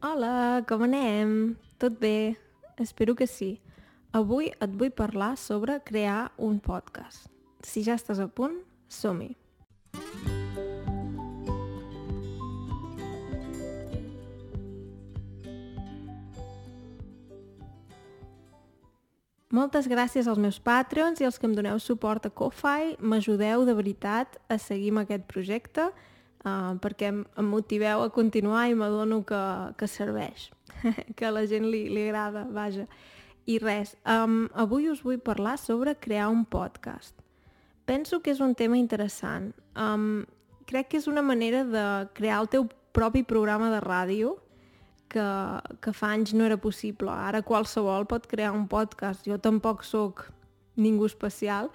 Hola, com anem? Tot bé? Espero que sí. Avui et vull parlar sobre crear un podcast. Si ja estàs a punt, som-hi. Moltes gràcies als meus patrons i als que em doneu suport a Ko-Fi. M'ajudeu de veritat a seguir amb aquest projecte uh, perquè em, em motiveu a continuar i m'adono que, que serveix, que a la gent li, li agrada, vaja. I res, um, avui us vull parlar sobre crear un podcast. Penso que és un tema interessant. Um, crec que és una manera de crear el teu propi programa de ràdio que, que fa anys no era possible. Ara qualsevol pot crear un podcast. Jo tampoc sóc ningú especial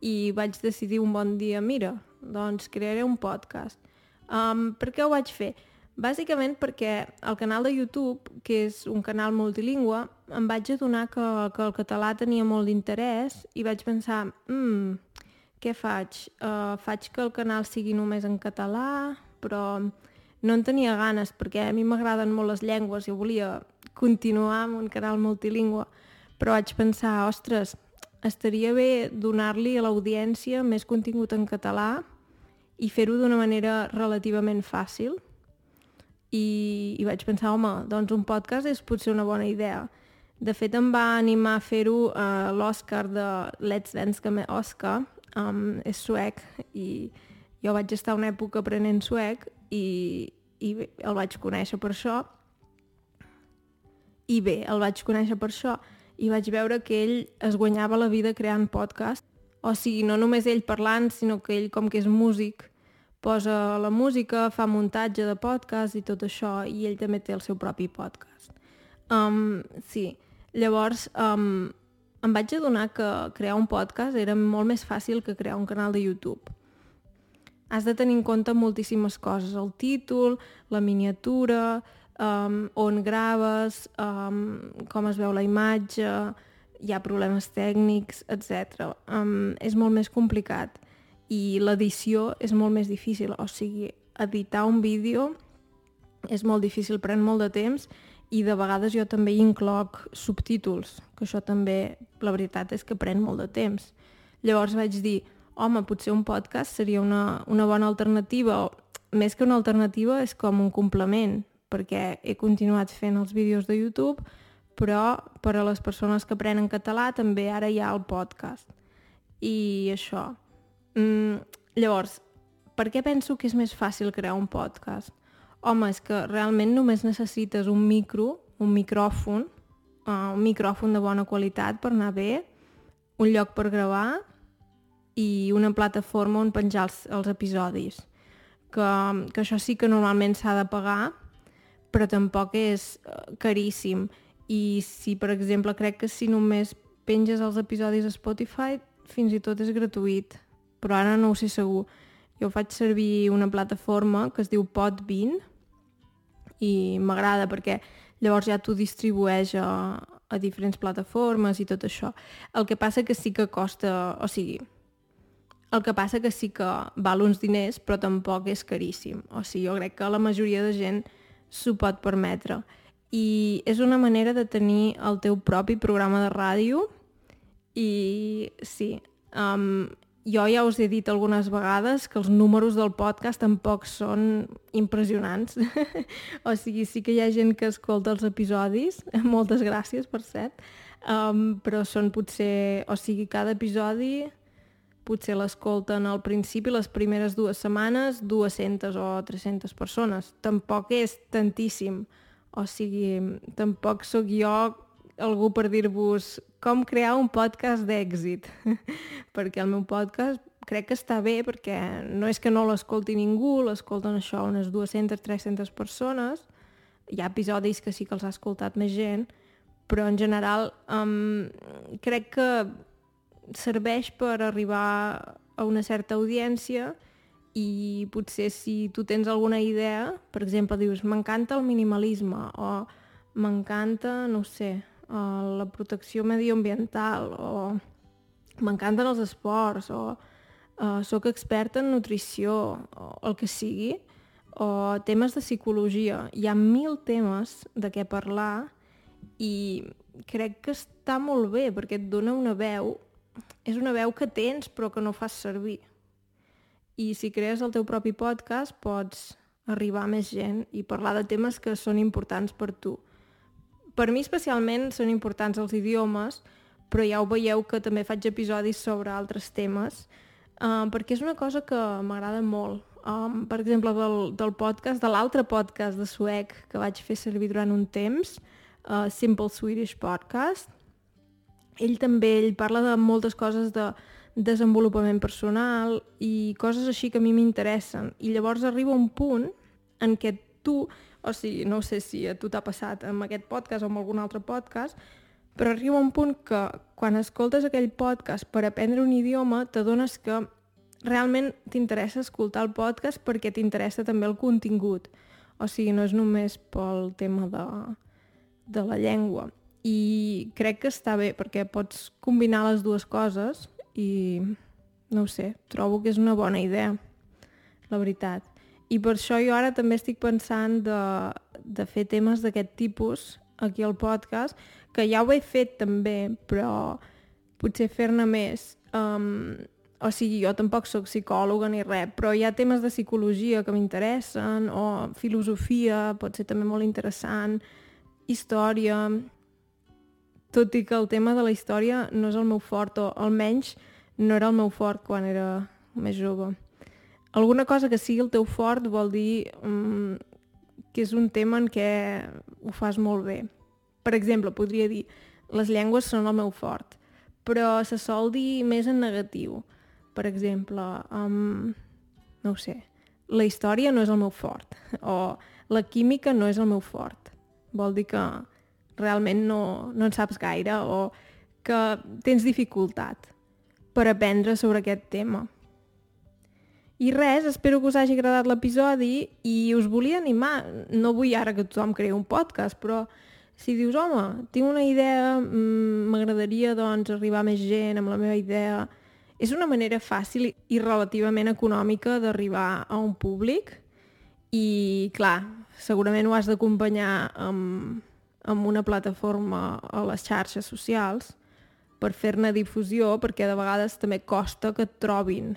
i vaig decidir un bon dia, mira, doncs crearé un podcast. Um, per què ho vaig fer? Bàsicament perquè el canal de YouTube, que és un canal multilingüe, em vaig adonar que, que el català tenia molt d'interès i vaig pensar, mmm, què faig? Uh, faig que el canal sigui només en català, però no en tenia ganes perquè a mi m'agraden molt les llengües i volia continuar amb un canal multilingüe, però vaig pensar, ostres, estaria bé donar-li a l'audiència més contingut en català i fer-ho d'una manera relativament fàcil. I, I vaig pensar, home, doncs un podcast és potser una bona idea. De fet, em va animar a fer-ho a uh, l'Oscar de Let's Dance que Oscar, um, és suec, i jo vaig estar una època aprenent suec i, i bé, el vaig conèixer per això. I bé, el vaig conèixer per això i vaig veure que ell es guanyava la vida creant podcast o sigui, no només ell parlant, sinó que ell, com que és músic, posa la música, fa muntatge de podcast i tot això, i ell també té el seu propi podcast. Um, sí, llavors um, em vaig adonar que crear un podcast era molt més fàcil que crear un canal de YouTube. Has de tenir en compte moltíssimes coses, el títol, la miniatura, um, on graves, um, com es veu la imatge, hi ha problemes tècnics, etc. Um, és molt més complicat i l'edició és molt més difícil, o sigui, editar un vídeo és molt difícil, pren molt de temps i de vegades jo també hi incloc subtítols, que això també, la veritat és que pren molt de temps. Llavors vaig dir, home, potser un podcast seria una, una bona alternativa, o més que una alternativa és com un complement, perquè he continuat fent els vídeos de YouTube, però per a les persones que aprenen català també ara hi ha el podcast. I això. Mm, llavors, per què penso que és més fàcil crear un podcast? Home, és que realment només necessites un micro, un micròfon, uh, un micròfon de bona qualitat per anar bé, un lloc per gravar i una plataforma on penjar els, els episodis. Que, que això sí que normalment s'ha de pagar, però tampoc és caríssim i si, per exemple, crec que si només penges els episodis a Spotify, fins i tot és gratuït, però ara no ho sé segur. Jo faig servir una plataforma que es diu Podbean i m'agrada perquè llavors ja t'ho distribueix a, a diferents plataformes i tot això. El que passa que sí que costa, o sigui, el que passa que sí que val uns diners, però tampoc és caríssim. O sigui, jo crec que la majoria de gent s'ho pot permetre i és una manera de tenir el teu propi programa de ràdio i sí, um, jo ja us he dit algunes vegades que els números del podcast tampoc són impressionants. o sigui, sí que hi ha gent que escolta els episodis, moltes gràcies per cert, um, però són potser, o sigui, cada episodi potser l'escolten al principi, les primeres dues setmanes, 200 o 300 persones. Tampoc és tantíssim. O sigui, tampoc sóc jo algú per dir-vos com crear un podcast d'èxit, perquè el meu podcast crec que està bé perquè no és que no l'escolti ningú, l'escolten això unes 200-300 persones, hi ha episodis que sí que els ha escoltat més gent, però en general um, crec que serveix per arribar a una certa audiència i potser si tu tens alguna idea, per exemple, dius m'encanta el minimalisme o m'encanta, no sé, uh, la protecció medioambiental o m'encanten els esports o uh, sóc experta en nutrició o el que sigui, o temes de psicologia. Hi ha mil temes de què parlar i crec que està molt bé perquè et dona una veu, és una veu que tens però que no fas servir. I si crees el teu propi podcast pots arribar a més gent i parlar de temes que són importants per tu. Per mi especialment són importants els idiomes, però ja ho veieu que també faig episodis sobre altres temes, uh, perquè és una cosa que m'agrada molt. Um, per exemple, del, del podcast, de l'altre podcast de suec que vaig fer servir durant un temps, uh, Simple Swedish Podcast, ell també ell parla de moltes coses de desenvolupament personal i coses així que a mi m'interessen. I llavors arriba un punt en què tu, o sigui, no sé si a tu t'ha passat amb aquest podcast o amb algun altre podcast, però arriba un punt que quan escoltes aquell podcast per aprendre un idioma t'adones que realment t'interessa escoltar el podcast perquè t'interessa també el contingut. O sigui, no és només pel tema de, de la llengua. I crec que està bé perquè pots combinar les dues coses i no ho sé, trobo que és una bona idea, la veritat. I per això jo ara també estic pensant de, de fer temes d'aquest tipus aquí al podcast, que ja ho he fet també, però potser fer-ne més. Um, o sigui, jo tampoc sóc psicòloga ni res, però hi ha temes de psicologia que m'interessen, o filosofia, pot ser també molt interessant, història, tot i que el tema de la història no és el meu fort, o almenys no era el meu fort quan era més jove. Alguna cosa que sigui el teu fort vol dir um, que és un tema en què ho fas molt bé. Per exemple, podria dir, les llengües són el meu fort, però se sol dir més en negatiu. Per exemple, um, no ho sé, la història no és el meu fort, o la química no és el meu fort. Vol dir que realment no, no en saps gaire o que tens dificultat per aprendre sobre aquest tema. I res, espero que us hagi agradat l'episodi i us volia animar. No vull ara que tothom creï un podcast, però si dius, home, tinc una idea, mm, m'agradaria doncs arribar més gent amb la meva idea, és una manera fàcil i relativament econòmica d'arribar a un públic i, clar, segurament ho has d'acompanyar amb, amb una plataforma a les xarxes socials per fer-ne difusió, perquè de vegades també costa que et trobin.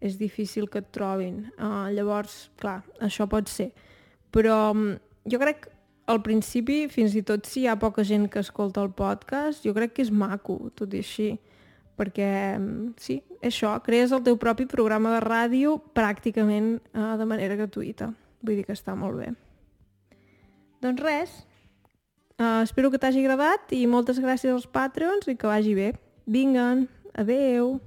És difícil que et trobin. Uh, llavors, clar, això pot ser. Però um, jo crec al principi, fins i tot si hi ha poca gent que escolta el podcast, jo crec que és maco, tot i així. Perquè, sí, això, crees el teu propi programa de ràdio pràcticament uh, de manera gratuïta. Vull dir que està molt bé. Doncs res, Uh, espero que t'hagi agradat i moltes gràcies als Patreons i que vagi bé. Vinguen, adeu!